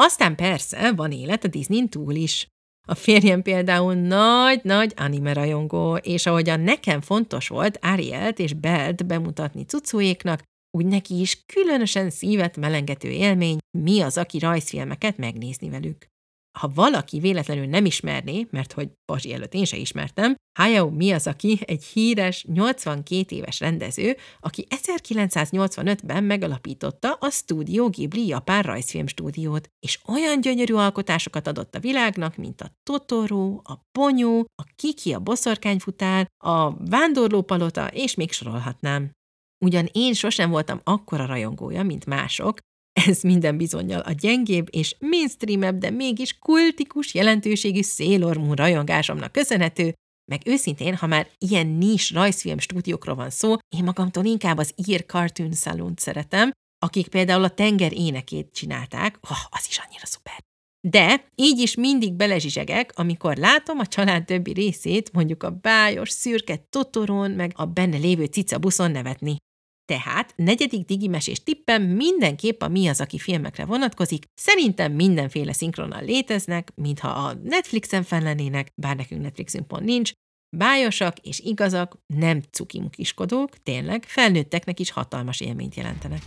Aztán persze van élet a Disney túl is. A férjem például nagy-nagy anime rajongó, és ahogyan nekem fontos volt Arielt és Belt bemutatni cucóéknak, úgy neki is különösen szívet melengető élmény, mi az, aki rajzfilmeket megnézni velük. Ha valaki véletlenül nem ismerné, mert hogy Pazsi előtt én se ismertem, Hayao Miyazaki egy híres, 82 éves rendező, aki 1985-ben megalapította a Studio Ghibli japán rajzfilm stúdiót, és olyan gyönyörű alkotásokat adott a világnak, mint a Totoro, a Ponyó, a Kiki a boszorkányfutár, a Vándorlópalota, és még sorolhatnám. Ugyan én sosem voltam akkora rajongója, mint mások, ez minden bizonyal a gyengébb és mainstreamebb, de mégis kultikus jelentőségű Sailor Moon rajongásomnak köszönhető, meg őszintén, ha már ilyen nis rajzfilm stúdiókról van szó, én magamtól inkább az ír Cartoon saloon szeretem, akik például a tenger énekét csinálták, oh, az is annyira szuper. De így is mindig belezsizsegek, amikor látom a család többi részét, mondjuk a bájos, szürke Totoron, meg a benne lévő cica buszon nevetni. Tehát negyedik digimesés tippem mindenképp a Mi az, aki filmekre vonatkozik. Szerintem mindenféle szinkronnal léteznek, mintha a Netflixen fenn bár nekünk Netflixünk pont nincs, Bájosak és igazak, nem cukimukiskodók, tényleg, felnőtteknek is hatalmas élményt jelentenek.